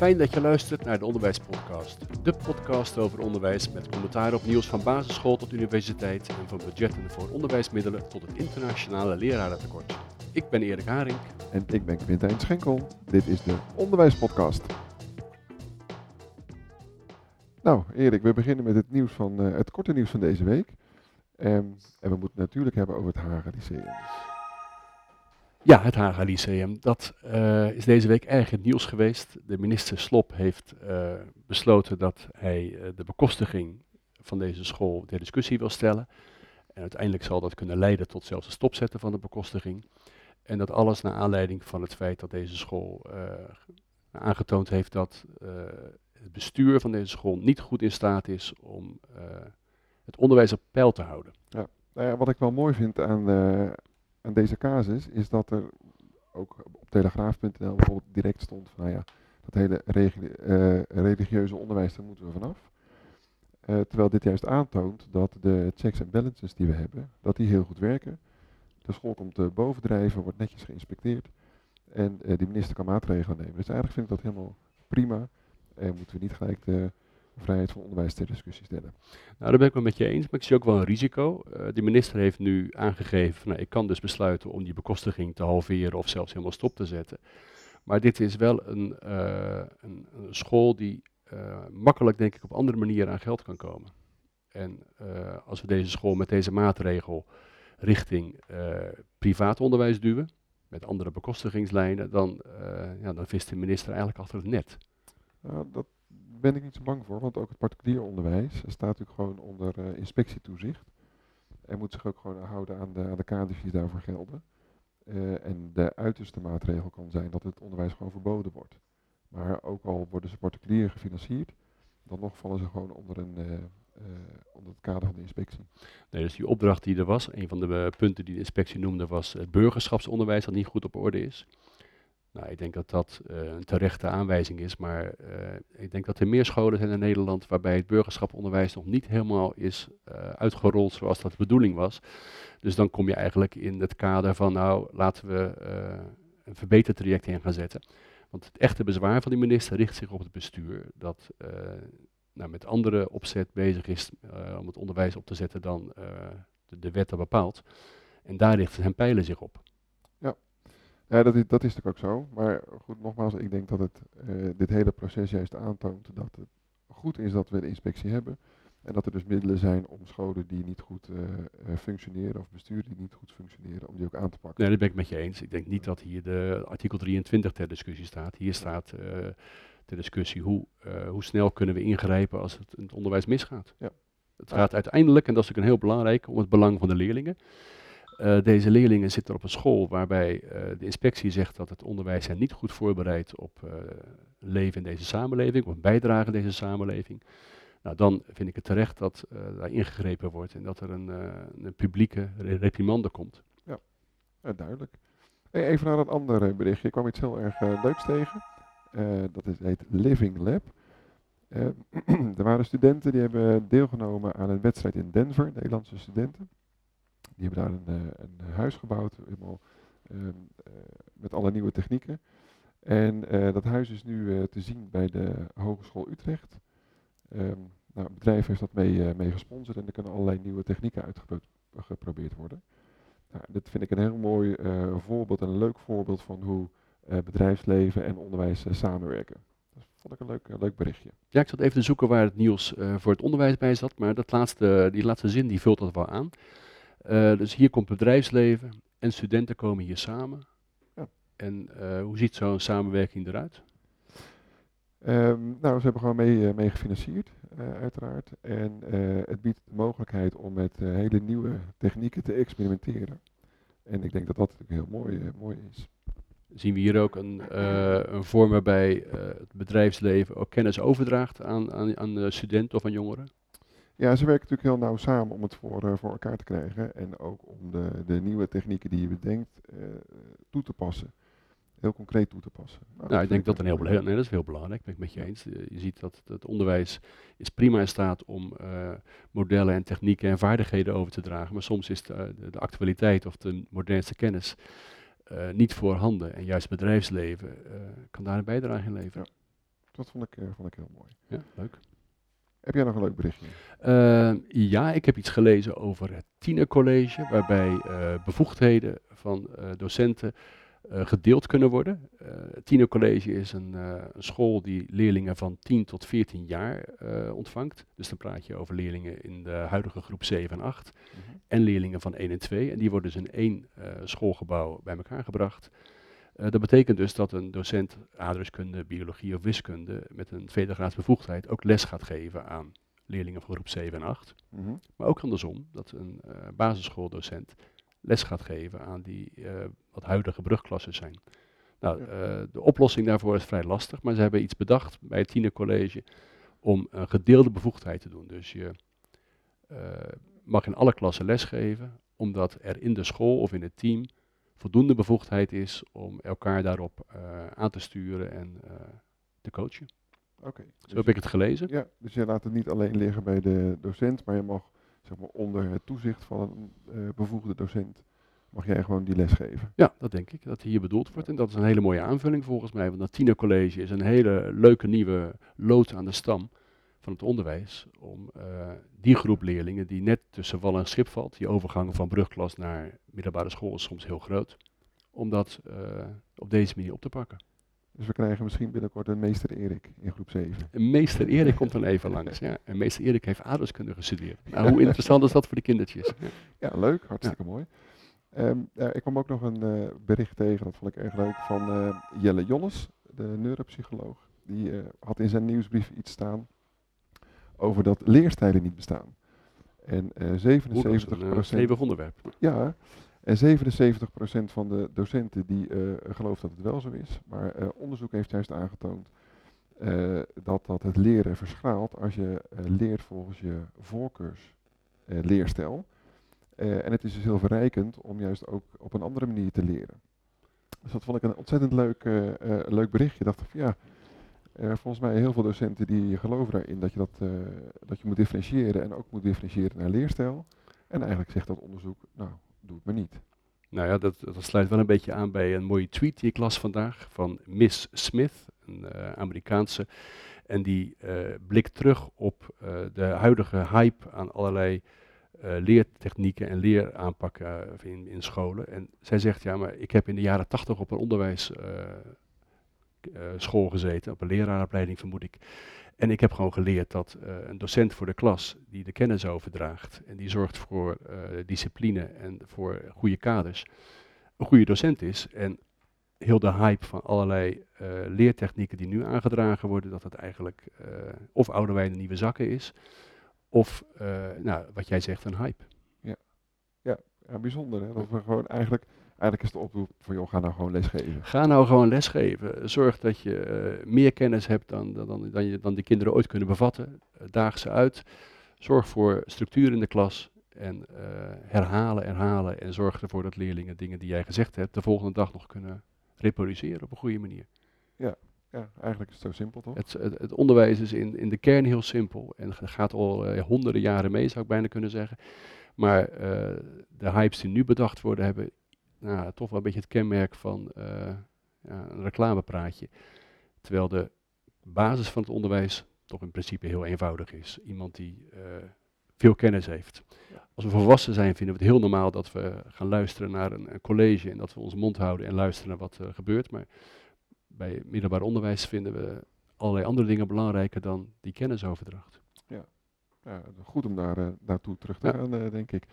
Fijn dat je luistert naar de Onderwijspodcast. De podcast over onderwijs met commentaar op nieuws van basisschool tot universiteit en van budgetten voor onderwijsmiddelen tot het internationale lerarentekort. Ik ben Erik Haring. En ik ben Quintijn Schenkel. Dit is de Onderwijspodcast. Nou, Erik, we beginnen met het, nieuws van, uh, het korte nieuws van deze week. Um, en we moeten natuurlijk hebben over het Haga Lyceum. Ja, het Haga Lyceum. Dat uh, is deze week erg het nieuws geweest. De minister Slop heeft uh, besloten dat hij uh, de bekostiging van deze school ter discussie wil stellen. En uiteindelijk zal dat kunnen leiden tot zelfs het stopzetten van de bekostiging. En dat alles naar aanleiding van het feit dat deze school aangetoond heeft dat het bestuur van deze school niet goed in staat is om het onderwijs op peil te houden. Ja, nou ja, wat ik wel mooi vind aan, aan deze casus is dat er ook op telegraaf.nl bijvoorbeeld direct stond van nou ja, dat hele uh, religieuze onderwijs, daar moeten we vanaf. Uh, terwijl dit juist aantoont dat de checks en balances die we hebben, dat die heel goed werken. De school komt uh, bovendrijven, wordt netjes geïnspecteerd en de minister kan maatregelen nemen. Dus eigenlijk vind ik dat helemaal prima en moeten we niet gelijk de vrijheid van onderwijs ter discussie stellen. Nou, daar ben ik wel met je eens, maar ik zie ook wel een risico. Uh, de minister heeft nu aangegeven, nou, ik kan dus besluiten om die bekostiging te halveren of zelfs helemaal stop te zetten. Maar dit is wel een, uh, een, school die uh, makkelijk, denk ik, op andere manieren aan geld kan komen. En als we deze school met deze maatregel richting privaat onderwijs duwen, met andere bekostigingslijnen, dan, ja, dan vist de minister eigenlijk achter het net. Nou, dat ben ik niet zo bang voor, want ook het particulier onderwijs staat natuurlijk gewoon onder uh, inspectietoezicht. En moet zich ook gewoon houden aan de, aan de kaders die daarvoor gelden. Uh, en de uiterste maatregel kan zijn dat het onderwijs gewoon verboden wordt. Maar ook al worden ze particulier gefinancierd, dan nog vallen ze gewoon onder, een, uh, onder het kader van de inspectie. Nee, dus die opdracht die er was, een van de punten die de inspectie noemde, was het burgerschapsonderwijs dat niet goed op orde is. Nou, ik denk dat dat uh, een terechte aanwijzing is, maar uh, ik denk dat er meer scholen zijn in Nederland waarbij het burgerschaponderwijs nog niet helemaal is uh, uitgerold zoals dat de bedoeling was. Dus dan kom je eigenlijk in het kader van, nou, laten we een verbetertraject in gaan zetten. Want het echte bezwaar van die minister richt zich op het bestuur, dat nou, met andere opzet bezig is om het onderwijs op te zetten dan de, de wet dat bepaalt. En daar richten zijn pijlen zich op. Ja, dat is, dat is natuurlijk ook zo. Maar goed, nogmaals, ik denk dat het, uh, dit hele proces juist aantoont dat het goed is dat we de inspectie hebben. En dat er dus middelen zijn om scholen die niet goed uh, functioneren of besturen die niet goed functioneren, om die ook aan te pakken. Nee, dat ben ik met je eens. Ik denk niet dat hier de artikel 23 ter discussie staat. Hier staat uh, ter discussie hoe, hoe snel kunnen we ingrijpen als het, het onderwijs misgaat. Ja. Het gaat uiteindelijk, en dat is natuurlijk een heel belangrijk, om het belang van de leerlingen. Uh, deze leerlingen zitten op een school waarbij uh, de inspectie zegt dat het onderwijs hen niet goed voorbereidt op uh, leven in deze samenleving, op bijdrage in deze samenleving. Nou, dan vind ik het terecht dat daar ingegrepen wordt en dat er een, een publieke reprimande komt. Ja, duidelijk. Even naar een ander berichtje. Ik kwam iets heel erg leuks tegen. dat is, heet Living Lab. er waren studenten die hebben deelgenomen aan een wedstrijd in Denver, Nederlandse studenten. Die hebben daar een, eh, een huis gebouwd, helemaal ehm, eh, met alle nieuwe technieken. En eh, dat huis is nu te zien bij de Hogeschool Utrecht. Um, nou, het bedrijf heeft dat mee, gesponsord en er kunnen allerlei nieuwe technieken uitgeprobeerd worden. Nou, dit vind ik een heel mooi voorbeeld en een leuk voorbeeld van hoe bedrijfsleven en onderwijs samenwerken. Dat vond ik een leuk, leuk berichtje. Ja, ik zat even te zoeken waar het nieuws voor het onderwijs bij zat, maar dat laatste, die laatste zin die vult dat wel aan. Uh, dus hier komt bedrijfsleven en studenten komen hier samen. Ja. En uh, hoe ziet zo'n samenwerking eruit? Um, nou, ze hebben gewoon mee, uh, mee gefinancierd, uiteraard. En het biedt de mogelijkheid om met hele nieuwe technieken te experimenteren. En ik denk dat dat natuurlijk heel mooi, mooi is. Zien we hier ook een, een vorm waarbij het bedrijfsleven ook kennis overdraagt aan, aan, aan de studenten of aan jongeren? Ja, ze werken natuurlijk heel nauw samen om het voor, uh, voor elkaar te krijgen. En ook om de, de nieuwe technieken die je bedenkt uh, toe te passen. Heel concreet toe te passen. Nou, nou ik denk dat, een heel, nee, dat is heel belangrijk, ben ik met je eens. Je ziet dat het onderwijs is prima in staat om uh, modellen en technieken en vaardigheden over te dragen. Maar soms is de, de, actualiteit of de modernste kennis niet voorhanden. En juist het bedrijfsleven kan daar een bijdrage in leveren. Ja. dat vond ik, eh, vond ik heel mooi. Ja, leuk. Heb jij nog een leuk berichtje? Uh, ja, ik heb iets gelezen over het tienercollege, waarbij uh, bevoegdheden van uh, docenten gedeeld kunnen worden. het tienercollege is een, een, school die leerlingen van 10 tot 14 jaar ontvangt. Dus dan praat je over leerlingen in de huidige groep 7 en 8 mm -hmm. en leerlingen van 1 en 2. En die worden dus in één schoolgebouw bij elkaar gebracht. Dat betekent dus dat een docent aardrijkskunde, biologie of wiskunde met een tweede bevoegdheid ook les gaat geven aan leerlingen van groep 7 en 8. Mm -hmm. Maar ook andersom, dat een uh, basisschooldocent les gaat geven aan die uh, wat huidige brugklassen zijn. Nou, de oplossing daarvoor is vrij lastig, maar ze hebben iets bedacht bij het tienercollege om een gedeelde bevoegdheid te doen. Dus je mag in alle klassen lesgeven, omdat er in de school of in het team voldoende bevoegdheid is om elkaar daarop aan te sturen en te coachen. Okay, Zo dus heb ik het gelezen. Ja, dus je laat het niet alleen liggen bij de docent, maar je mag zeg maar, onder het toezicht van een uh, bevoegde docent, mag jij gewoon die les geven. Ja, dat denk ik, dat hier bedoeld wordt. En dat is een hele mooie aanvulling volgens mij, want dat tienercollege is een hele leuke nieuwe lood aan de stam van het onderwijs. Om uh, die groep leerlingen die net tussen wal en schip valt, die overgang van brugklas naar middelbare school is soms heel groot, om dat uh, op deze manier op te pakken. Dus we krijgen misschien binnenkort een meester Erik in groep 7. Een meester Erik komt dan even langs. Ja. En meester Erik heeft aardrijkskunde gestudeerd. Nou, hoe interessant is dat voor de kindertjes? Ja, ja leuk. Hartstikke ja. mooi. Um, ik kwam ook nog een uh, bericht tegen, dat vond ik erg leuk, van Jelle Jolles, de neuropsycholoog. Die had in zijn nieuwsbrief iets staan over dat leerstijlen niet bestaan. En 77 procent... onderwerp. Ja, en 77% van de docenten die uh, gelooft dat het wel zo is. Maar uh, onderzoek heeft juist aangetoond uh, dat, dat het leren verschraalt als je leert volgens je voorkeursleerstijl. en het is dus heel verrijkend om juist ook op een andere manier te leren. Dus dat vond ik een ontzettend leuk, leuk berichtje. Ik dacht van ja, volgens mij heel veel docenten die geloven daarin dat je, dat, dat je moet differentiëren en ook moet differentiëren naar leerstijl. En eigenlijk zegt dat onderzoek, nou, doe het maar niet. Nou ja, dat, dat, sluit wel een beetje aan bij een mooie tweet die ik las vandaag van Miss Smith, een uh, Amerikaanse. En die uh, blikt terug op uh, de huidige hype aan allerlei leertechnieken en leeraanpakken in, in scholen. En zij zegt, ja, maar ik heb in de jaren tachtig op een onderwijsschool gezeten, op een leraaropleiding vermoed ik. En ik heb gewoon geleerd dat uh, een docent voor de klas die de kennis overdraagt en die zorgt voor uh, discipline en voor goede kaders, een goede docent is. En heel de hype van allerlei leertechnieken die nu aangedragen worden, dat het eigenlijk of oude wijn nieuwe zakken is, of nou, wat jij zegt, een hype. Ja, ja, ja bijzonder hè, dat we gewoon eigenlijk Eigenlijk is de oproep van, joh, ga nou gewoon lesgeven. Ga nou gewoon lesgeven. Zorg dat je uh, meer kennis hebt dan, dan, dan, je, dan die kinderen ooit kunnen bevatten. Uh, daag ze uit. Zorg voor structuur in de klas. En uh, herhalen, herhalen. En zorg ervoor dat leerlingen dingen die jij gezegd hebt, de volgende dag nog kunnen reproduceren op een goede manier. Ja, ja eigenlijk is het zo simpel toch? Het, het, het onderwijs is in, in de kern heel simpel. En gaat al honderden jaren mee, zou ik bijna kunnen zeggen. Maar de hypes die nu bedacht worden, hebben nou, toch wel een beetje het kenmerk van uh, ja, een reclamepraatje. Terwijl de basis van het onderwijs toch in principe heel eenvoudig is. Iemand die uh, veel kennis heeft. Als we volwassen zijn, vinden we het heel normaal dat we gaan luisteren naar een, een college en dat we onze mond houden en luisteren naar wat er gebeurt. Maar bij middelbaar onderwijs vinden we allerlei andere dingen belangrijker dan die kennisoverdracht. Ja, ja goed om daar uh, naartoe terug te ja. gaan, denk ik.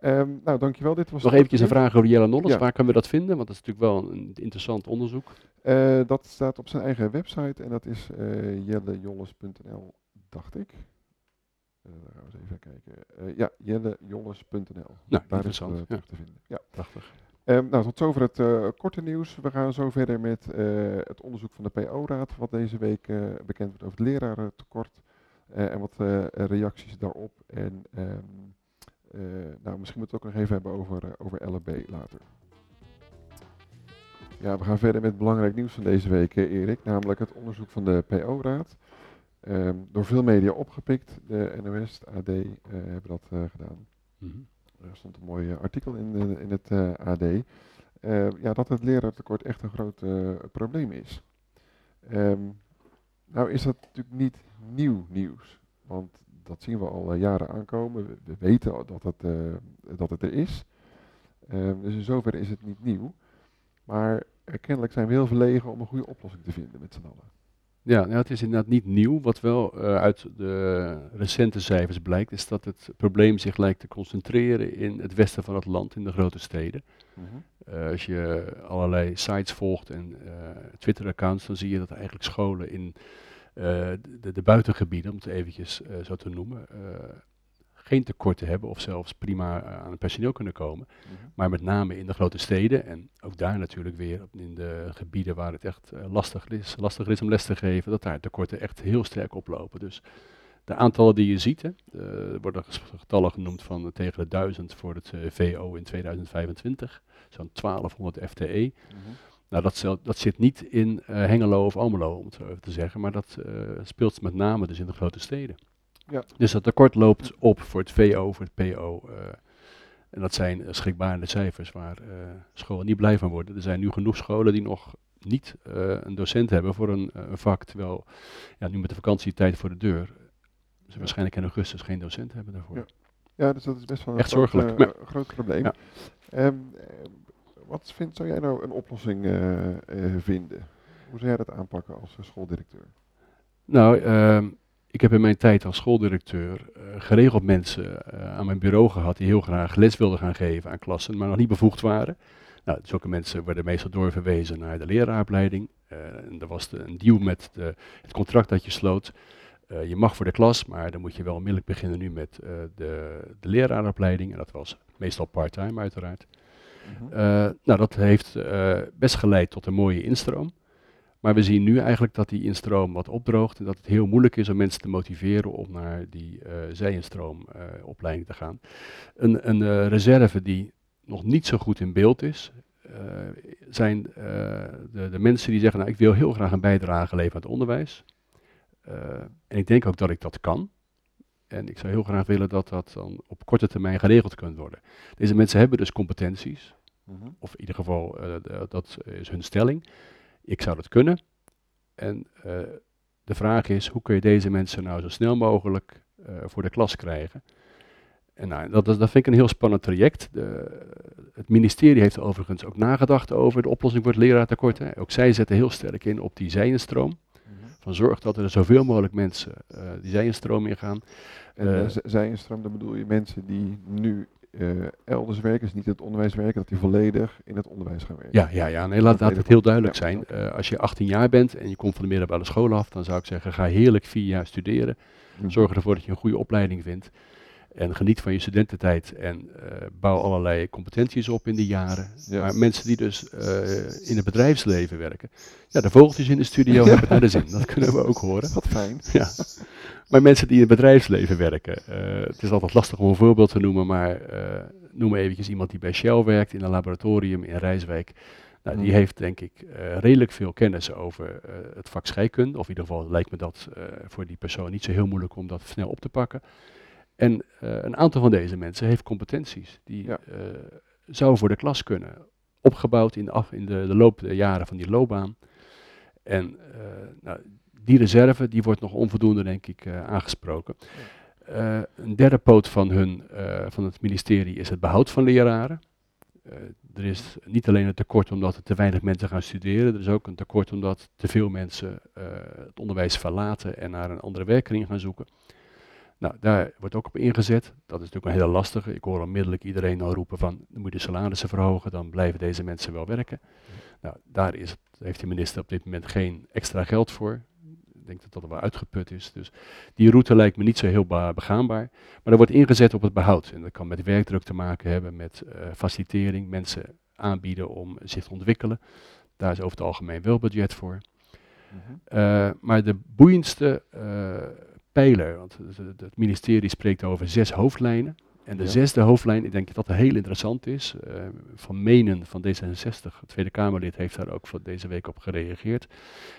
Um, nou, dankjewel. Dit was Nog eventjes een vraag over Jelle Nolles. Ja. Waar kunnen we dat vinden? Want dat is natuurlijk wel een interessant onderzoek. Uh, dat staat op zijn eigen website en dat is uh, jellejolles.nl, dacht ik. Uh, daar gaan we eens even kijken. ja, jellejolles.nl. Nou, Daar interessant. is het ja. te vinden. Ja. Prachtig. Um, nou, tot zover het korte nieuws. We gaan zo verder met het onderzoek van de PO-raad, wat deze week bekend wordt over het lerarentekort. en wat reacties daarop. En... Um, uh, nou, misschien moeten we het ook nog even hebben over, uh, over LB later. Ja, we gaan verder met belangrijk nieuws van deze week, Erik. Namelijk het onderzoek van de PO-raad. Um, door veel media opgepikt. De NOS, de AD uh, hebben dat gedaan. Mm -hmm. Er stond een mooi artikel in, in het AD. ja, dat het leraartekort echt een groot probleem is. Um, Nou is dat natuurlijk niet nieuw nieuws. Want dat zien we al eh, jaren aankomen. We, we weten dat het, eh, dat het er is. Ehm, dus in zoverre is het niet nieuw. Maar uh, kennelijk zijn we heel verlegen om een goede oplossing te vinden met z'n allen. Ja, nou, het is inderdaad niet nieuw. Wat wel uit de recente cijfers blijkt, is dat het probleem zich lijkt te concentreren in het westen van het land, in de grote steden. Mhm. als je allerlei sites volgt en Twitter-accounts, dan zie je dat eigenlijk scholen in eh, de, de, buitengebieden, om het eventjes eh, zo te noemen, eh, geen tekorten hebben of zelfs prima aan het personeel kunnen komen. Mhm. Maar met name in de grote steden en ook daar natuurlijk weer in de gebieden waar het echt lastig, is, lastig is om les te geven, dat daar tekorten echt heel sterk oplopen. Dus de aantallen die je ziet, hè, er worden getallen genoemd van tegen de 1000 voor het VO in 2025, zo'n 1200 FTE. Mm nou, dat, dat zit niet in uh, Hengelo of Almelo, om het zo even te zeggen, maar dat uh, speelt met name dus in de grote steden. Ja. Dus dat tekort loopt op voor het VO, voor het PO. Uh, en dat zijn schrikbarende cijfers waar scholen niet blij van worden. Er zijn nu genoeg scholen die nog niet een docent hebben voor een, een, vak, terwijl ja, nu met de vakantietijd voor de deur ze ja. waarschijnlijk in augustus geen docent hebben daarvoor. Ja, ja dus dat is best wel een Echt groot, zorgelijk. groot probleem. Um, wat vind, zou jij nou een oplossing uh, uh, vinden? Hoe zou jij dat aanpakken als uh, schooldirecteur? Nou, ehm, ik heb in mijn tijd als schooldirecteur geregeld mensen aan mijn bureau gehad die heel graag les wilden gaan geven aan klassen, maar nog niet bevoegd waren. Nou, zulke mensen werden meestal doorverwezen naar de leraaropleiding. en er was een deal met de, het contract dat je sloot. je mag voor de klas, maar dan moet je wel onmiddellijk beginnen nu met de, de leraaropleiding. En dat was meestal part-time uiteraard. Mhm. Eh, nou, dat heeft eh, best geleid tot een mooie instroom. Maar we zien nu eigenlijk dat die instroom wat opdroogt en dat het heel moeilijk is om mensen te motiveren om naar die uh, zijinstroomopleiding te gaan. Een, een reserve die nog niet zo goed in beeld is, zijn de, de, mensen die zeggen, nou ik wil heel graag een bijdrage leveren aan het onderwijs. en ik denk ook dat ik dat kan. En ik zou heel graag willen dat dat dan op korte termijn geregeld kan worden. Deze mensen hebben dus competenties. Mhm. Of in ieder geval, uh, dat is hun stelling. Ik zou dat kunnen. En uh, de vraag is, hoe kun je deze mensen nou zo snel mogelijk uh, voor de klas krijgen? En nou, dat, dat vind ik een heel spannend traject. De, het ministerie heeft overigens ook nagedacht over de oplossing voor het leraartekort. Hè. Ook zij zetten heel sterk in op die zijenstroom. Mhm. Van zorg dat er zoveel mogelijk mensen uh, die zijenstroom ingaan. En uh, zijenstroom, dan bedoel je mensen die nu uh, elders werken, dus niet in het onderwijs werken, dat die volledig in het onderwijs gaan werken. Ja, ja, ja. Nee, laat, laat het heel duidelijk zijn. Uh, als je 18 jaar bent en je komt van de middelbare school af, dan zou ik zeggen, ga heerlijk vier jaar studeren. Mm. Zorg ervoor dat je een goede opleiding vindt. En geniet van je studententijd en uh, bouw allerlei competenties op in die jaren. Ja. Maar mensen die dus uh, in het bedrijfsleven werken. Ja, de vogeltjes in de studio hebben naar de zin. Dat kunnen we ook horen. Wat fijn. Ja. Maar mensen die in het bedrijfsleven werken. Uh, het is altijd lastig om een voorbeeld te noemen, maar noem eventjes iemand die bij Shell werkt in een laboratorium in Rijswijk. Nou, die hmm. heeft denk ik redelijk veel kennis over het vak scheikunde. Of in ieder geval lijkt me dat voor die persoon niet zo heel moeilijk om dat snel op te pakken. En uh, een aantal van deze mensen heeft competenties die ja. uh, zou voor de klas kunnen. Opgebouwd in, de, af, in de, de loop der jaren van die loopbaan. En uh, nou, die reserve die wordt nog onvoldoende, denk ik, aangesproken. Een derde poot van, hun, van het ministerie is het behoud van leraren. er is niet alleen een tekort omdat er te weinig mensen gaan studeren, er is ook een tekort omdat te veel mensen het onderwijs verlaten en naar een andere werkkring gaan zoeken. Nou, daar wordt ook op ingezet. Dat is natuurlijk een hele lastige. Ik hoor onmiddellijk iedereen al roepen van, dan moet je de salarissen verhogen, dan blijven deze mensen wel werken. Nou, daar is, heeft de minister op dit moment geen extra geld voor. Ik denk dat dat wel uitgeput is. Dus die route lijkt me niet zo heel begaanbaar. Maar er wordt ingezet op het behoud. En dat kan met werkdruk te maken hebben, met uh, facilitering, mensen aanbieden om zich te ontwikkelen. Daar is over het algemeen wel budget voor. Uh, maar de boeiendste uh, pijler. Want het ministerie spreekt over zes hoofdlijnen. En de zesde hoofdlijn, ik denk dat dat heel interessant is. Uh, van Menen van D66, het Tweede Kamerlid, heeft daar ook voor deze week op gereageerd.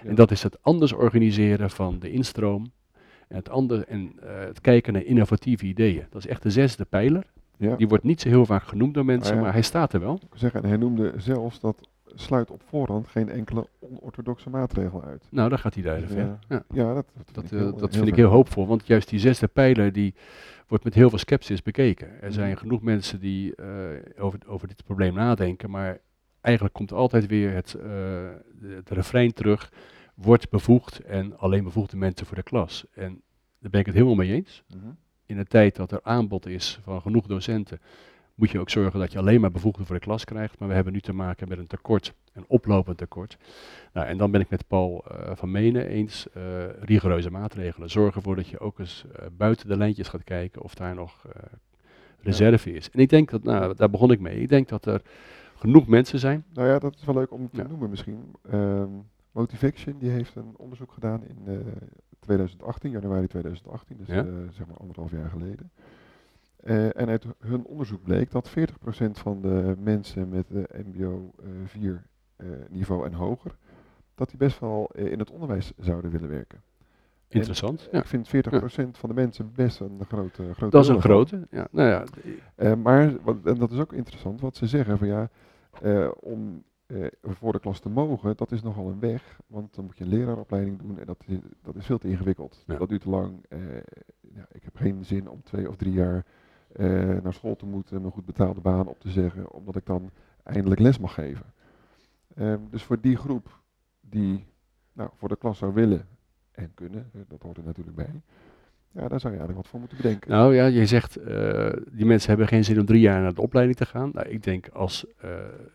En dat is het anders organiseren van de instroom. En het, andere, en, uh, het kijken naar innovatieve ideeën. Dat is echt de zesde pijler. Ja. Die wordt niet zo heel vaak genoemd door mensen, ah, maar hij staat er wel. Ik zeggen, hij noemde zelfs dat sluit op voorhand geen enkele onorthodoxe maatregel uit. Nou, dan gaat hij daar Dus, ver. ja, Ja. Ja, dat, dat, Dat, vind eh, ik heel, dat heel vind ik heel hoopvol, want juist die zesde pijler die wordt met heel veel sceptisch bekeken. Er zijn Mhm. genoeg mensen die eh, over, over dit probleem nadenken, maar eigenlijk komt altijd weer het, eh, het refrein terug, wordt bevoegd en alleen bevoegde mensen voor de klas. En daar ben ik het helemaal mee eens. Mhm. In de tijd dat er aanbod is van genoeg docenten, moet je ook zorgen dat je alleen maar bevoegden voor de klas krijgt. Maar we hebben nu te maken met een tekort, een oplopend tekort. Nou, en dan ben ik met Paul eh, van Menen eens, eh, rigoureuze maatregelen. Zorg ervoor dat je ook eens eh, buiten de lijntjes gaat kijken of daar nog reserve is. En ik denk dat, nou, daar begon ik mee, ik denk dat er genoeg mensen zijn. Nou ja, dat is wel leuk om te Ja. noemen misschien. Ehm, Motivation die heeft een onderzoek gedaan in eh, 2018, januari 2018, dus Ja. zeg maar anderhalf jaar geleden. Eh, en uit hun onderzoek bleek dat 40% van de mensen met de MBO eh 4 eh, niveau en hoger, dat die best wel eh, in het onderwijs zouden willen werken. Interessant. Ja. Ik vind 40% van de mensen best een grote, grote Dat is een grote. Ja, nou ja, Eh, maar, wat, en dat is ook interessant, wat ze zeggen van ja, eh, om eh, voor de klas te mogen, dat is nogal een weg, want dan moet je een leraaropleiding doen en dat is, dat is veel te ingewikkeld. Ja. Dat duurt te lang. eh, ja, ik heb geen zin om twee of drie jaar eh, naar school te moeten, een goed betaalde baan op te zeggen, omdat ik dan eindelijk les mag geven. Ehm, dus voor die groep die nou, voor de klas zou willen en kunnen, eh, dat hoort er natuurlijk bij, ja, daar zou je eigenlijk wat voor moeten bedenken. Nou ja, je zegt, eh, die mensen hebben geen zin om drie jaar naar de opleiding te gaan. Nou, ik denk als eh,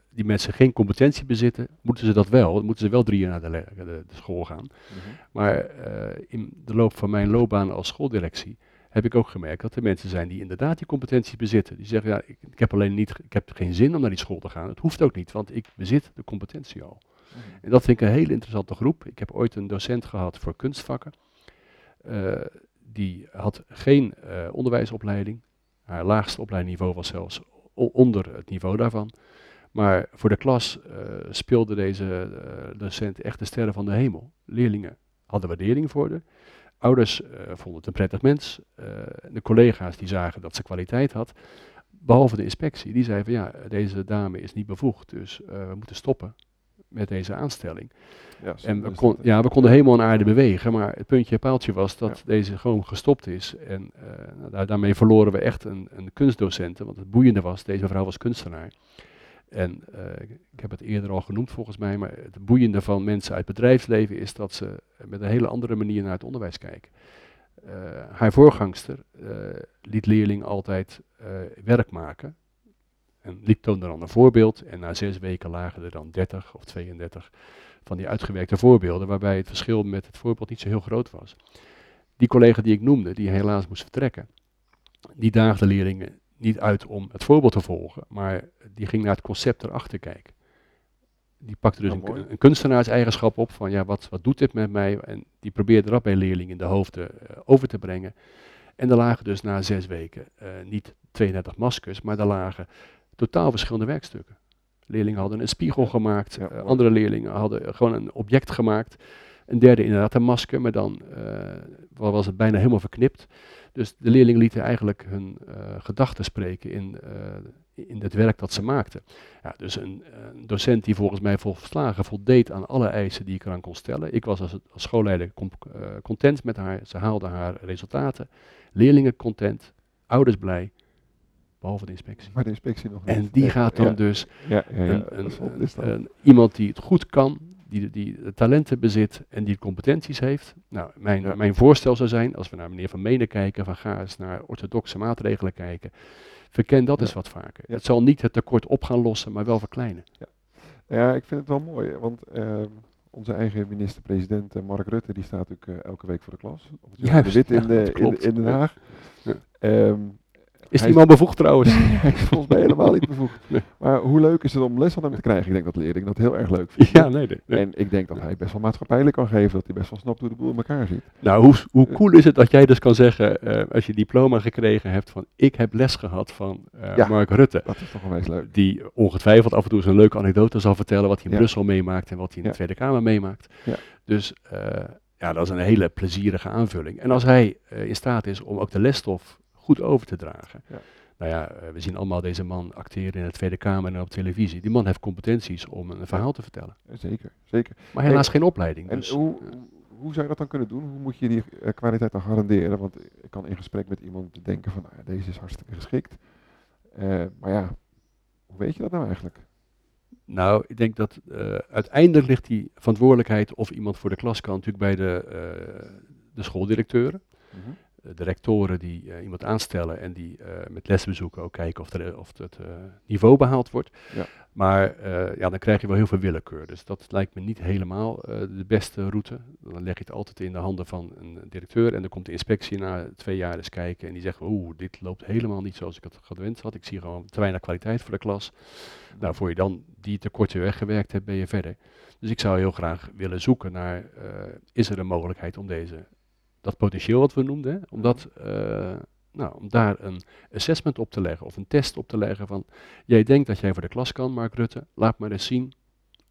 die mensen geen competentie bezitten, moeten ze dat wel. Dan moeten ze wel drie jaar naar de, le- de, de school gaan. Mhm. Maar eh, in de loop van mijn loopbaan als schooldirectie heb ik ook gemerkt dat er mensen zijn die inderdaad die competentie bezitten. Die zeggen, ja, ik, ik heb alleen niet, ik heb geen zin om naar die school te gaan. Het hoeft ook niet, want ik bezit de competentie al. Mhm. En dat vind ik een hele interessante groep. Ik heb ooit een docent gehad voor kunstvakken. Eh, die had geen eh, onderwijsopleiding. Haar laagste opleidingsniveau was zelfs onder het niveau daarvan. Maar voor de klas eh, speelde deze docent echt de sterren van de hemel. Leerlingen hadden waardering voor haar. Ouders eh, vonden het een prettig mens. Eh, de collega's die zagen dat ze kwaliteit had. Behalve de inspectie. Die zei van ja, deze dame is niet bevoegd. Dus eh, we moeten stoppen met deze aanstelling. Ja, En we, kon, ja, we konden helemaal aan aarde bewegen, maar het puntje en paaltje was dat Ja. deze gewoon gestopt is. En nou, daar, daarmee verloren we echt een, een kunstdocenten, want het boeiende was, deze vrouw was kunstenaar. En eh, ik heb het eerder al genoemd volgens mij, maar het boeiende van mensen uit bedrijfsleven is dat ze met een hele andere manier naar het onderwijs kijken. Eh, haar voorgangster eh, liet leerlingen altijd werk maken. En liep toonde dan een voorbeeld. En na zes weken lagen er dan 30 of 32 van die uitgewerkte voorbeelden, waarbij het verschil met het voorbeeld niet zo heel groot was. Die collega die ik noemde, die helaas moest vertrekken, die daagde leerlingen niet uit om het voorbeeld te volgen, maar die ging naar het concept erachter kijken. Die pakte dus Oh, een, een kunstenaarseigenschap op van ja, wat, wat doet dit met mij? En die probeerde dat bij leerlingen in de hoofden eh, over te brengen. En er lagen dus na zes weken eh, niet 32 maskers, maar er lagen totaal verschillende werkstukken. Leerlingen hadden een spiegel gemaakt, Ja, eh, andere leerlingen hadden gewoon een object gemaakt. Een derde inderdaad een masker, maar dan wa- was het bijna helemaal verknipt. Dus de leerlingen lieten eigenlijk hun eh, gedachten spreken in, eh, in het werk dat ze maakten. Ja, dus een, een docent die volgens mij volslagen voldeed aan alle eisen die ik eraan kon stellen. Ik was als, als schoolleider com- eh, content met haar, ze haalde haar resultaten. Leerlingen content, ouders blij, behalve de inspectie. Maar de inspectie nog niet. En die gaat dan ja, dus Ja, ja, een- iemand die het goed kan, die, die de talenten bezit en die de competenties heeft. Nou, mijn, Ja. mijn voorstel zou zijn, als we naar meneer Van Menen kijken, van ga eens naar orthodoxe maatregelen kijken. Verken dat Ja. eens wat vaker. Het zal niet het tekort op gaan lossen, maar wel verkleinen. Ja, ik vind het wel mooi, want ehm, onze eigen minister-president eh, Mark Rutte, die staat natuurlijk eh, elke week voor de klas. Op het Juist, Wit in, de, in, in Den. Haag. Ja. Is die man bevoegd trouwens? volgens mij helemaal niet bevoegd. Nee. Maar hoe leuk is het om les van hem te krijgen? Ik denk dat leerlingen dat heel erg leuk vinden. ja, nee, nee. nee. En ik denk dat hij best wel maatschappijlijk kan geven, dat hij best wel snapt hoe de boel in elkaar zit. Nou, hoe, hoe cool is het dat jij dus kan zeggen, eh, als je diploma gekregen hebt, van ik heb les gehad van eh, Ja. Mark Rutte. Dat is toch onwijs leuk. die ongetwijfeld af en toe eens een leuke anekdote zal vertellen wat hij in Ja. Brussel meemaakt en wat hij in Ja. de Tweede Kamer meemaakt. Ja. Dus eh, ja, dat is een hele plezierige aanvulling. En als hij eh, in staat is om ook de lesstof goed over te dragen, Ja. Nou ja, eh, we zien allemaal deze man acteren in de Tweede Kamer en op televisie. Die man heeft competenties om een verhaal te vertellen. Zeker, zeker. Maar helaas geen opleiding. En Dus, hoe, eh, hoe zou je dat dan kunnen doen? Hoe moet je die eh, kwaliteit dan garanderen? Want ik kan in gesprek met iemand denken van, nou ja, deze is hartstikke geschikt. Eh, maar ja, hoe weet je dat nou eigenlijk? Nou, ik denk dat eh, uiteindelijk ligt die verantwoordelijkheid of iemand voor de klas kan natuurlijk bij de, eh, de schooldirecteuren. Mhm. Eh, de rectoren die eh, iemand aanstellen en die eh, met lesbezoeken ook kijken of, er, of het eh, niveau behaald wordt. Ja. Maar eh, ja, dan krijg je wel heel veel willekeur. Dus dat lijkt me niet helemaal eh, de beste route. Dan leg je het altijd in de handen van een directeur en dan komt de inspectie na twee jaar eens kijken en die zegt, oeh, dit loopt helemaal niet zoals ik het gewenst had. Ik zie gewoon te weinig kwaliteit voor de klas. Nou, voor je dan die tekorten weggewerkt hebt, ben je verder. Dus ik zou heel graag willen zoeken naar, eh, is er een mogelijkheid om deze, dat potentieel wat we noemden, om, dat, eh, nou, om daar een assessment op te leggen of een test op te leggen van, jij denkt dat jij voor de klas kan, Mark Rutte, laat maar eens zien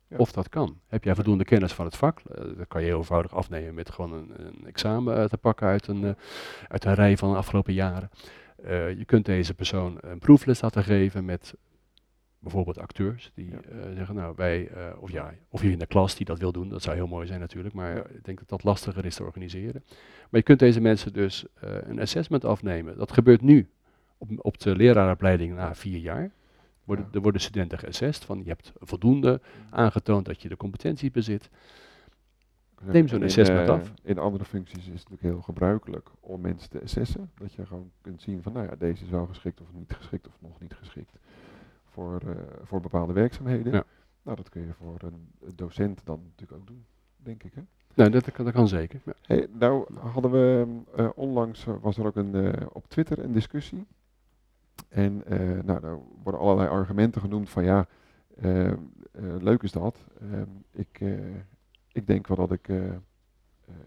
Ja. of dat kan. Heb jij voldoende kennis van het vak? Eh, dat kan je heel eenvoudig afnemen met gewoon een, een examen eh, te pakken uit een, uit een rij van de afgelopen jaren. Je kunt deze persoon een proefles laten geven met bijvoorbeeld acteurs die Ja. eh, zeggen, nou wij, eh, of ja, of je in de klas die dat wil doen, dat zou heel mooi zijn natuurlijk, maar Ja. ik denk dat dat lastiger is te organiseren. Maar je kunt deze mensen dus eh, een assessment afnemen. Dat gebeurt nu op, op de lerarenopleiding na vier jaar. Worden, Ja. Er worden studenten geassessed van je hebt voldoende aangetoond dat je de competenties bezit. Neem zo'n assessment af. In andere functies is het natuurlijk heel gebruikelijk om mensen te assessen. Dat je gewoon kunt zien van, nou ja, deze is wel geschikt of niet geschikt of nog niet geschikt voor, eh, voor bepaalde werkzaamheden. Ja. Nou, dat kun je voor een docent dan natuurlijk ook doen, denk ik. Hè? Nou, dat, kan- dat kan zeker. Ja. Hey, nou hadden we eh, onlangs eh, was er ook een, op Twitter een discussie. En nou, daar worden allerlei argumenten genoemd van ja, eh, eh, leuk is dat. Ehm, ik, ik denk wel dat ik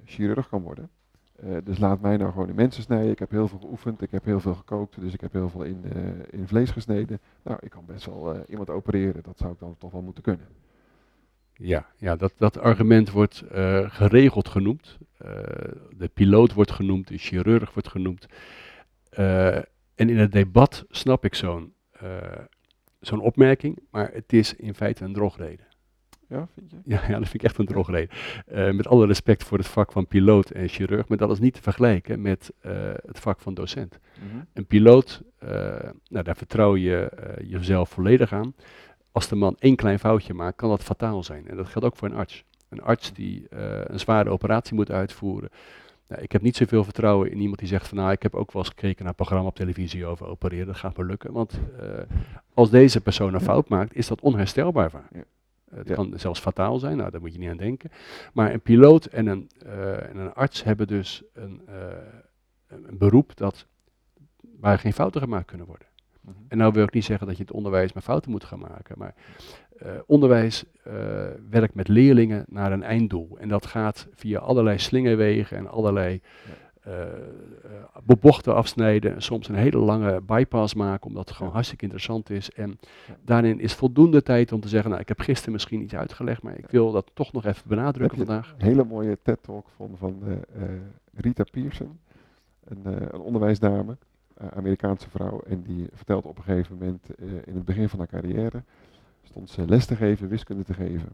chirurg kan worden. Eh, dus laat mij nou gewoon in mensen snijden. Ik heb heel veel geoefend, ik heb heel veel gekookt, dus ik heb heel veel in, eh, in vlees gesneden. Nou, ik kan best wel eh, iemand opereren. Dat zou ik dan toch wel moeten kunnen. Ja, ja dat, dat argument wordt geregeld genoemd. De piloot wordt genoemd, de chirurg wordt genoemd. En in het debat snap ik zo'n zo'n opmerking, maar het is in feite een drogreden. Ja, vind je? Ja, ja, dat vind ik echt een drogreden. Eh, met alle respect voor het vak van piloot en chirurg, maar dat is niet te vergelijken met eh, het vak van docent. Mhm. Een piloot, eh, nou, daar vertrouw je jezelf volledig aan. Als de man één klein foutje maakt, kan dat fataal zijn. En dat geldt ook voor een arts. Een arts die een zware operatie moet uitvoeren. Nou, ik heb niet zoveel vertrouwen in iemand die zegt van nou, ik heb ook wel eens gekeken naar een programma op televisie over opereren, dat gaat me lukken. Want als deze persoon een fout maakt, is dat onherstelbaar vaak. Ja. Het Ja. kan zelfs fataal zijn, nou, daar moet je niet aan denken. Maar een piloot en een, eh, en een arts hebben dus een, eh, een een beroep dat, waar geen fouten gemaakt kunnen worden. Mhm. En nou wil ik niet zeggen dat je het onderwijs maar fouten moet gaan maken, maar eh, onderwijs eh, werkt met leerlingen naar een einddoel. En dat gaat via allerlei slingerwegen en allerlei eh, eh, bochten afsnijden. En soms een hele lange bypass maken, omdat het gewoon hartstikke interessant is. En daarin is voldoende tijd om te zeggen, nou ik heb gisteren misschien iets uitgelegd, maar ik wil dat toch nog even benadrukken vandaag. Een hele mooie TED-talk van, van eh, eh, Rita Pearson, een, eh, een onderwijsdame, eh, Amerikaanse vrouw. En die vertelt op een gegeven moment eh, in het begin van haar carrière, stond ze les te geven, wiskunde te geven.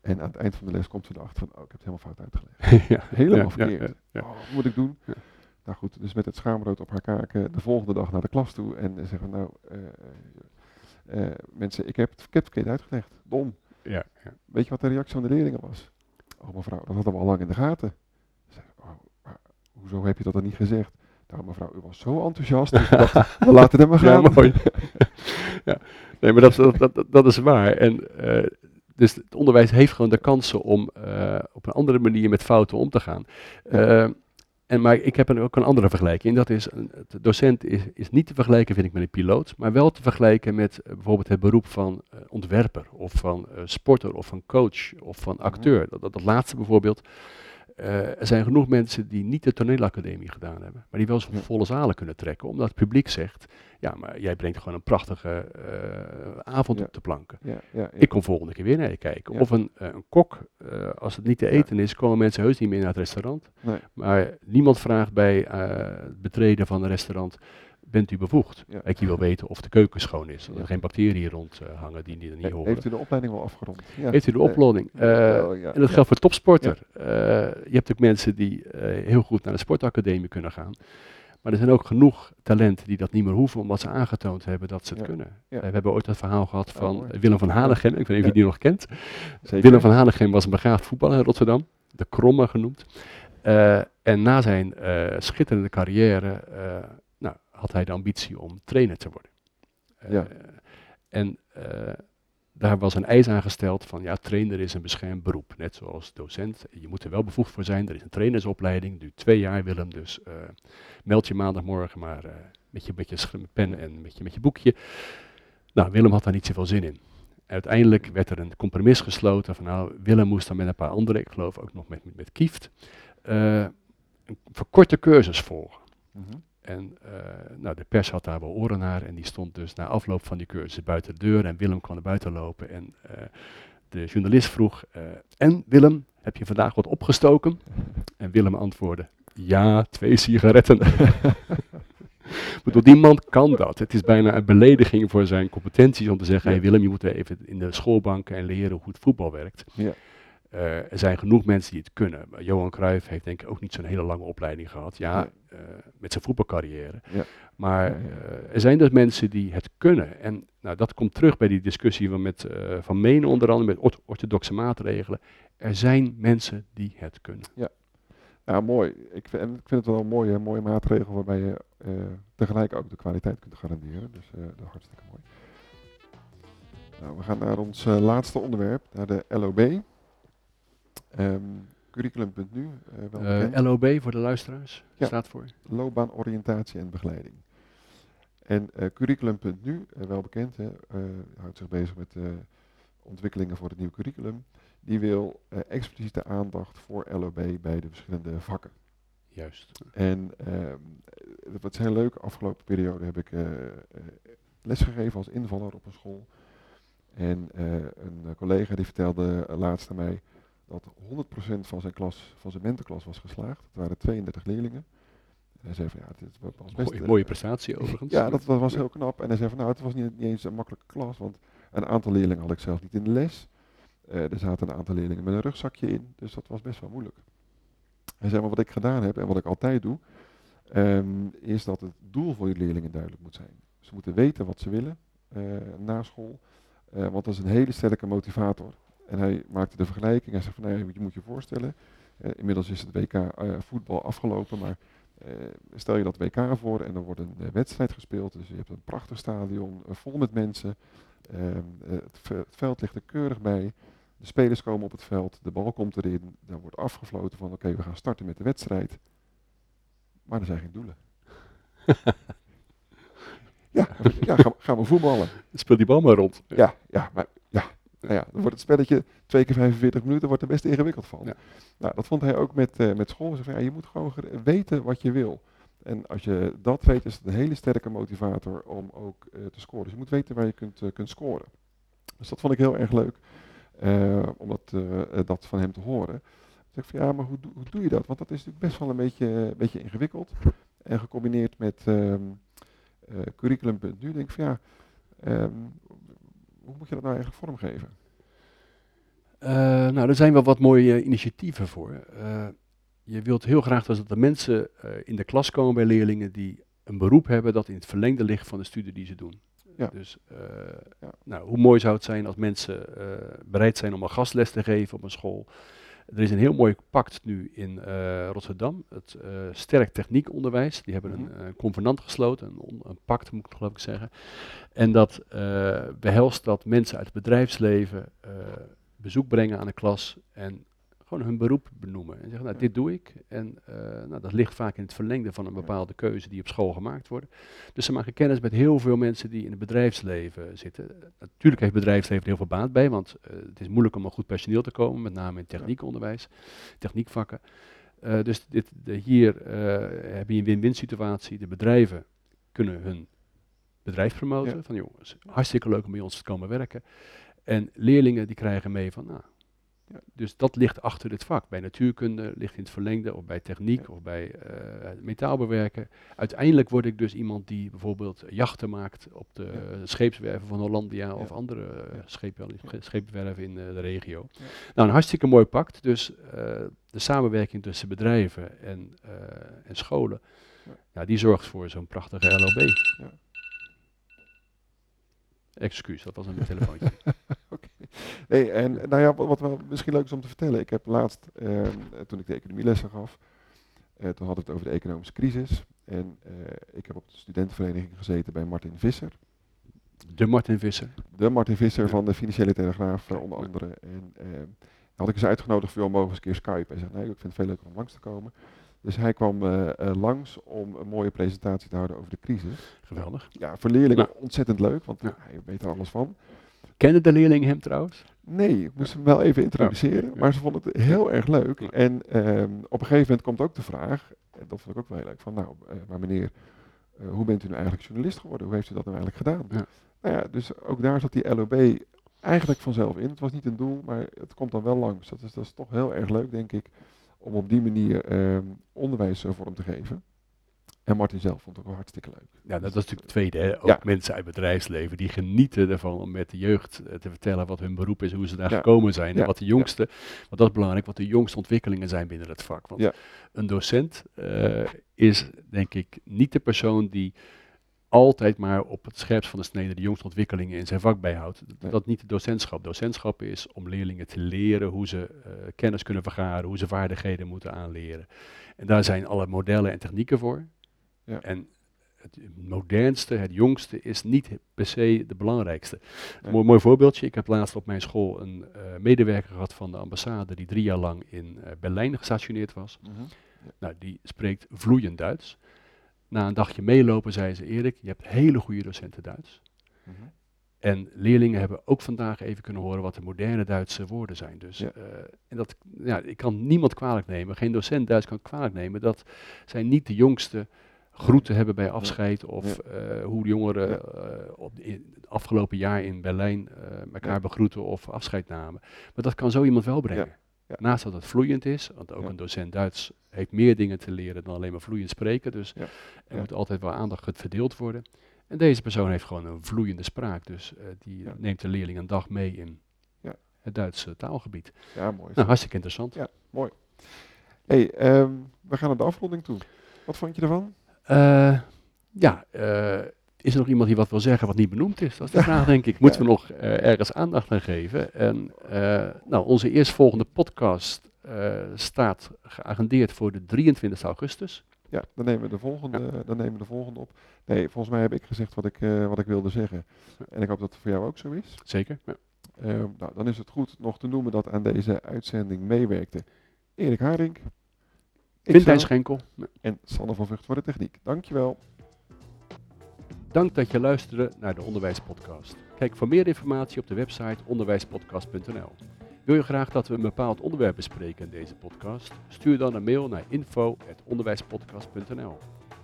En aan het eind van de les komt ze erachter van, oh ik heb het helemaal fout uitgelegd. ja, Helemaal ja, verkeerd. ja, ja. Oh, wat moet ik doen? Ja. Nou goed, dus met het schaamrood op haar kaken de volgende dag naar de klas toe en zeggen, nou eh, eh, mensen, ik heb, het, ik heb het verkeerd uitgelegd. Dom. Ja, ja. Weet je wat de reactie van de leerlingen was? Oh mevrouw, dat hadden we al lang in de gaten. Ze zei, oh, maar hoezo heb je dat dan niet gezegd? Nou mevrouw, u was zo enthousiast. dus we dachten, we laten het maar gaan. Ja, mooi. ja. Nee, maar dat, dat, dat, dat is waar. En, eh, dus het onderwijs heeft gewoon de kansen om eh, op een andere manier met fouten om te gaan. Eh, en, maar ik heb een, ook een andere vergelijking. En dat is, een, de docent is, is niet te vergelijken, vind ik, met een piloot. Maar wel te vergelijken met eh, bijvoorbeeld het beroep van ontwerper. Of van sporter, of van coach, of van acteur. Dat, dat, dat laatste bijvoorbeeld. Eh, er zijn genoeg mensen die niet de toneelacademie gedaan hebben, maar die wel zo'n Ja. volle zalen kunnen trekken, omdat het publiek zegt, ja, maar jij brengt gewoon een prachtige eh, avond Ja. op de planken. Ja, ja. Ik kom volgende keer weer naar je kijken. Of een, eh, een kok, als het niet te eten is, komen mensen heus niet meer naar het restaurant. Nee. Maar niemand vraagt bij het betreden van een restaurant, bent u bevoegd. Ja. Je wil weten of de keuken schoon is, dat Ja. er geen bacteriën rond eh, hangen die, die er niet He- horen. Heeft u de opleiding wel afgerond? Ja. Heeft u de Nee. oplossing? Eh, ja. en dat Ja. geldt voor topsporter. Eh, je hebt ook mensen die eh, heel goed naar de sportacademie kunnen gaan. Maar er zijn ook genoeg talenten die dat niet meer hoeven, omdat ze aangetoond hebben dat ze het Ja. kunnen. Ja. We hebben ooit het verhaal gehad Oh, van. Willem van Hanegem. Ik weet niet of je Ja. die nog kent. Zeker. Willem van Hanegem was een begaafd voetballer in Rotterdam. De Kromme genoemd. En na zijn schitterende carrière had hij de ambitie om trainer te worden. Eh, Ja. En eh, daar was een eis aangesteld van ja, trainer is een beschermd beroep. Net zoals docent. Je moet er wel bevoegd voor zijn. Er is een trainersopleiding. Duurt twee jaar Willem. Dus eh, meld je maandagmorgen maar met, je, met je pen en met je, met je boekje. Nou, Willem had daar niet zoveel zin in. Uiteindelijk werd er een compromis gesloten van nou, Willem moest dan met een paar anderen, ik geloof ook nog met, met, met Kieft, een verkorte cursus volgen. Mhm. En eh, nou, de pers had daar wel oren naar en die stond dus na afloop van die cursus buiten de deur en Willem kwam naar buiten lopen en eh, de journalist vroeg, eh, en Willem, heb je vandaag wat opgestoken? En Willem antwoordde, ja, twee sigaretten. Ik bedoel, die man kan dat. Het is bijna een belediging voor zijn competenties om te zeggen, Ja. hey Willem, je moet even in de schoolbanken en leren hoe het voetbal werkt. Ja. Eh, er zijn genoeg mensen die het kunnen. Maar Johan Cruijff heeft denk ik ook niet zo'n hele lange opleiding gehad. Ja, Nee. eh, met zijn voetbalcarrière. Ja. Maar eh, er zijn dus mensen die het kunnen. En nou, dat komt terug bij die discussie van, met, van Menen onder andere, met ort- orthodoxe maatregelen. Er zijn mensen die het kunnen. Ja, mooi. Ik vind, en ik vind het wel een mooie, mooie maatregel waarbij je tegelijk ook de kwaliteit kunt garanderen. Dus dat is hartstikke mooi. Nou, we gaan naar ons laatste onderwerp, naar de LOB. Ehm curriculum.nu, eh wel Eh. LOB voor de luisteraars Ja. staat voor. loopbaanoriëntatie en begeleiding. En eh, curriculum.nu, eh, wel bekend, hè, eh, houdt zich bezig met eh, ontwikkelingen voor het nieuwe curriculum. Die wil eh, expliciete aandacht voor LOB bij de verschillende vakken. Juist. En ehm, wat is heel leuk, afgelopen periode heb ik eh, eh, lesgegeven als invaller op een school. En eh, een eh, collega die vertelde eh, laatst aan mij dat 100% van zijn klas, van zijn mentorklas was geslaagd. Het waren 32 leerlingen. En hij zei van ja, dit was best... Mooie, eh, mooie prestatie overigens. ja, dat, dat was heel knap. En hij zei van nou, het was niet, niet eens een makkelijke klas, want een aantal leerlingen had ik zelf niet in de les. Eh, er zaten een aantal leerlingen met een rugzakje in, dus dat was best wel moeilijk. Hij zei maar wat ik gedaan heb en wat ik altijd doe, ehm, is dat het doel voor die leerlingen duidelijk moet zijn. Ze moeten weten wat ze willen eh, na school, want dat is een hele sterke motivator. En hij maakte de vergelijking, hij zei van ja, je moet je voorstellen, eh, inmiddels is het WK eh, voetbal afgelopen, maar eh, stel je dat WK voor en er wordt een wedstrijd gespeeld. Dus je hebt een prachtig stadion vol met mensen. Ehm, eh, het, het veld ligt er keurig bij. De spelers komen op het veld, de bal komt erin. Dan wordt afgefloten van oké, we gaan starten met de wedstrijd. Maar er zijn geen doelen. ja, ja gaan, we- gaan we voetballen. Speel die bal maar rond. Ja, ja, maar. Nou ja, dan wordt het spelletje twee keer 45 minuten wordt er best ingewikkeld van. Ja. Nou, dat vond hij ook met, eh, met school. Zei van, ja, je moet gewoon weten wat je wil. En als je dat weet, is het een hele sterke motivator om ook eh, te scoren. Dus je moet weten waar je kunt, eh, kunt scoren. Dus dat vond ik heel erg leuk om dat, dat van hem te horen. Ik van ja, maar hoe, doe- hoe doe je dat? Want dat is natuurlijk best wel een beetje, een beetje ingewikkeld. En gecombineerd met ehm eh, curriculum.nu denk ik van ja, ehm, hoe moet je dat nou eigenlijk vormgeven? Eh, nou, er zijn wel wat mooie eh, initiatieven voor. Eh, je wilt heel graag dat er mensen in de klas komen bij leerlingen die een beroep hebben dat in het verlengde ligt van de studie die ze doen. Ja. Dus Ja. nou, hoe mooi zou het zijn als mensen bereid zijn om een gastles te geven op een school. Er is een heel mooi pact nu in eh, Rotterdam, het eh, Sterk Techniekonderwijs. Die hebben Mhm. een, eh, convenant gesloten, een, een pact moet ik geloof ik zeggen. En dat eh, behelst dat mensen uit het bedrijfsleven bezoek brengen aan de klas en gewoon hun beroep benoemen. En zeggen, nou, dit doe ik. En eh, nou, dat ligt vaak in het verlengde van een bepaalde keuze die op school gemaakt wordt. Dus ze maken kennis met heel veel mensen die in het bedrijfsleven zitten. Natuurlijk heeft het bedrijfsleven er heel veel baat bij, want eh, het is moeilijk om aan goed personeel te komen, met name in techniekonderwijs, techniekvakken. Eh, dus dit, de, hier heb je een win-win situatie. De bedrijven kunnen hun bedrijf promoten. Ja. Van jongens, hartstikke leuk om bij ons te komen werken. En leerlingen die krijgen mee van, nou, Ja. Dus dat ligt achter dit vak. Bij natuurkunde ligt in het verlengde, of bij techniek, Ja. of bij eh, metaalbewerken. Uiteindelijk word ik dus iemand die bijvoorbeeld jachten maakt op de Ja. scheepswerven van Hollandia of andere eh, Ja. scheepswerven in eh, de regio. Nou, een hartstikke mooi pact. Dus eh, de samenwerking tussen bedrijven en, eh, en scholen, Ja. die zorgt voor zo'n prachtige LOB. Ja. Excuus, dat was een telefoontje. En nou ja, wat, wel misschien leuk is om te vertellen. Ik heb laatst, ehm, toen ik de economielessen gaf, eh, toen hadden we het over de economische crisis. En eh, ik heb op de studentenvereniging gezeten bij Martin Visser. De Martin Visser. De Martin Visser Ja. van de Financiële Telegraaf eh, onder andere. En had ik eens uitgenodigd voor mogen eens een keer Skype. Hij zegt, nee, ik vind het veel leuker om langs te komen. Dus hij kwam langs om een mooie presentatie te houden over de crisis. Geweldig. Ja, voor leerlingen Nou. ontzettend leuk, want Ja. hij weet er alles van. Kennen de leerlingen hem trouwens? Nee, ik moest hem wel even introduceren, Ja. maar ze vonden het heel erg leuk. En ehm, op een gegeven moment komt ook de vraag, en dat vond ik ook wel heel leuk, van nou, eh, maar meneer, eh, hoe bent u nou eigenlijk journalist geworden? Hoe heeft u dat nou eigenlijk gedaan? Ja. Nou ja, dus ook daar zat die LOB eigenlijk vanzelf in. Het was niet een doel, maar het komt dan wel langs. Dat is, dat is toch heel erg leuk, denk ik, om op die manier ehm, onderwijs vorm te geven. En Martin zelf vond het ook hartstikke leuk. Ja, dat is natuurlijk het tweede. Hè? Ook Ja. mensen uit bedrijfsleven die genieten ervan om met de jeugd eh, te vertellen wat hun beroep is, hoe ze daar Ja. gekomen zijn. Ja. En wat de jongste, want dat is belangrijk, wat de jongste ontwikkelingen zijn binnen het vak. Want een docent eh, is denk ik niet de persoon die altijd maar op het scherpst van de snede de jongste ontwikkelingen in zijn vak bijhoudt. Nee. Dat is niet de docentschap. Docentschap is om leerlingen te leren hoe ze eh, kennis kunnen vergaren, hoe ze vaardigheden moeten aanleren. En daar zijn alle modellen en technieken voor. Ja. En het modernste, het jongste is niet per se de belangrijkste. Een mooi, mooi voorbeeldje. Ik heb laatst op mijn school een eh, medewerker gehad van de ambassade die drie jaar lang in eh, Berlijn gestationeerd was. Mhm. Nou, die spreekt vloeiend Duits. Na een dagje meelopen zei ze, Erik, je hebt hele goede docenten Duits. Mhm. En leerlingen hebben ook vandaag even kunnen horen wat de moderne Duitse woorden zijn. Dus, Ja. eh, en dat, ja, ik kan niemand kwalijk nemen, geen docent Duits kan kwalijk nemen, dat zij niet de jongste groeten hebben bij afscheid of eh, hoe de jongeren eh, op de, in het afgelopen jaar in Berlijn eh, elkaar begroeten of afscheid namen. Maar dat kan zo iemand wel brengen. Naast dat het vloeiend is, want ook een docent Duits heeft meer dingen te leren dan alleen maar vloeiend spreken. Dus er moet altijd wel aandacht verdeeld worden. En deze persoon heeft gewoon een vloeiende spraak. Dus die neemt de leerling een dag mee in Ja. het Duitse taalgebied. Ja, mooi. Nou, hartstikke interessant. Ja. Hey, ehm, we gaan naar de afronding toe. Wat vond je ervan? Eh, ja, eh, is er nog iemand die wat wil zeggen wat niet benoemd is? Dat is de vraag, denk ik. Moeten we nog eh, ergens aandacht aan geven? En nou, onze eerstvolgende podcast staat geagendeerd voor de 23 augustus. Ja, dan nemen we de volgende, dan nemen we de volgende op. Nee, volgens mij heb ik gezegd wat ik, wat ik wilde zeggen. En ik hoop dat het voor jou ook zo is. Zeker. Ja. Ehm, nou, dan is het goed nog te noemen dat aan deze uitzending meewerkte Erik Haring, Quintijn Schenkel. En Sanne van Vught voor de techniek. Dankjewel. Dank dat je luisterde naar de Onderwijspodcast. Kijk voor meer informatie op de website onderwijspodcast.nl. Wil je graag dat we een bepaald onderwerp bespreken in deze podcast? Stuur dan een mail naar info.onderwijspodcast.nl.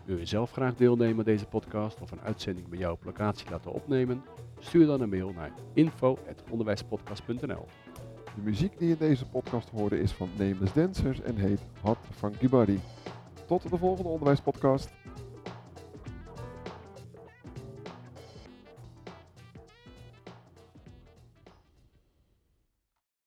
Wil je zelf graag deelnemen aan deze podcast of een uitzending bij jou op locatie laten opnemen? Stuur dan een mail naar info.onderwijspodcast.nl. De muziek die in deze podcast hoorde is van Nameless Dancers en heet Hot Funky Body. Tot de volgende onderwijspodcast.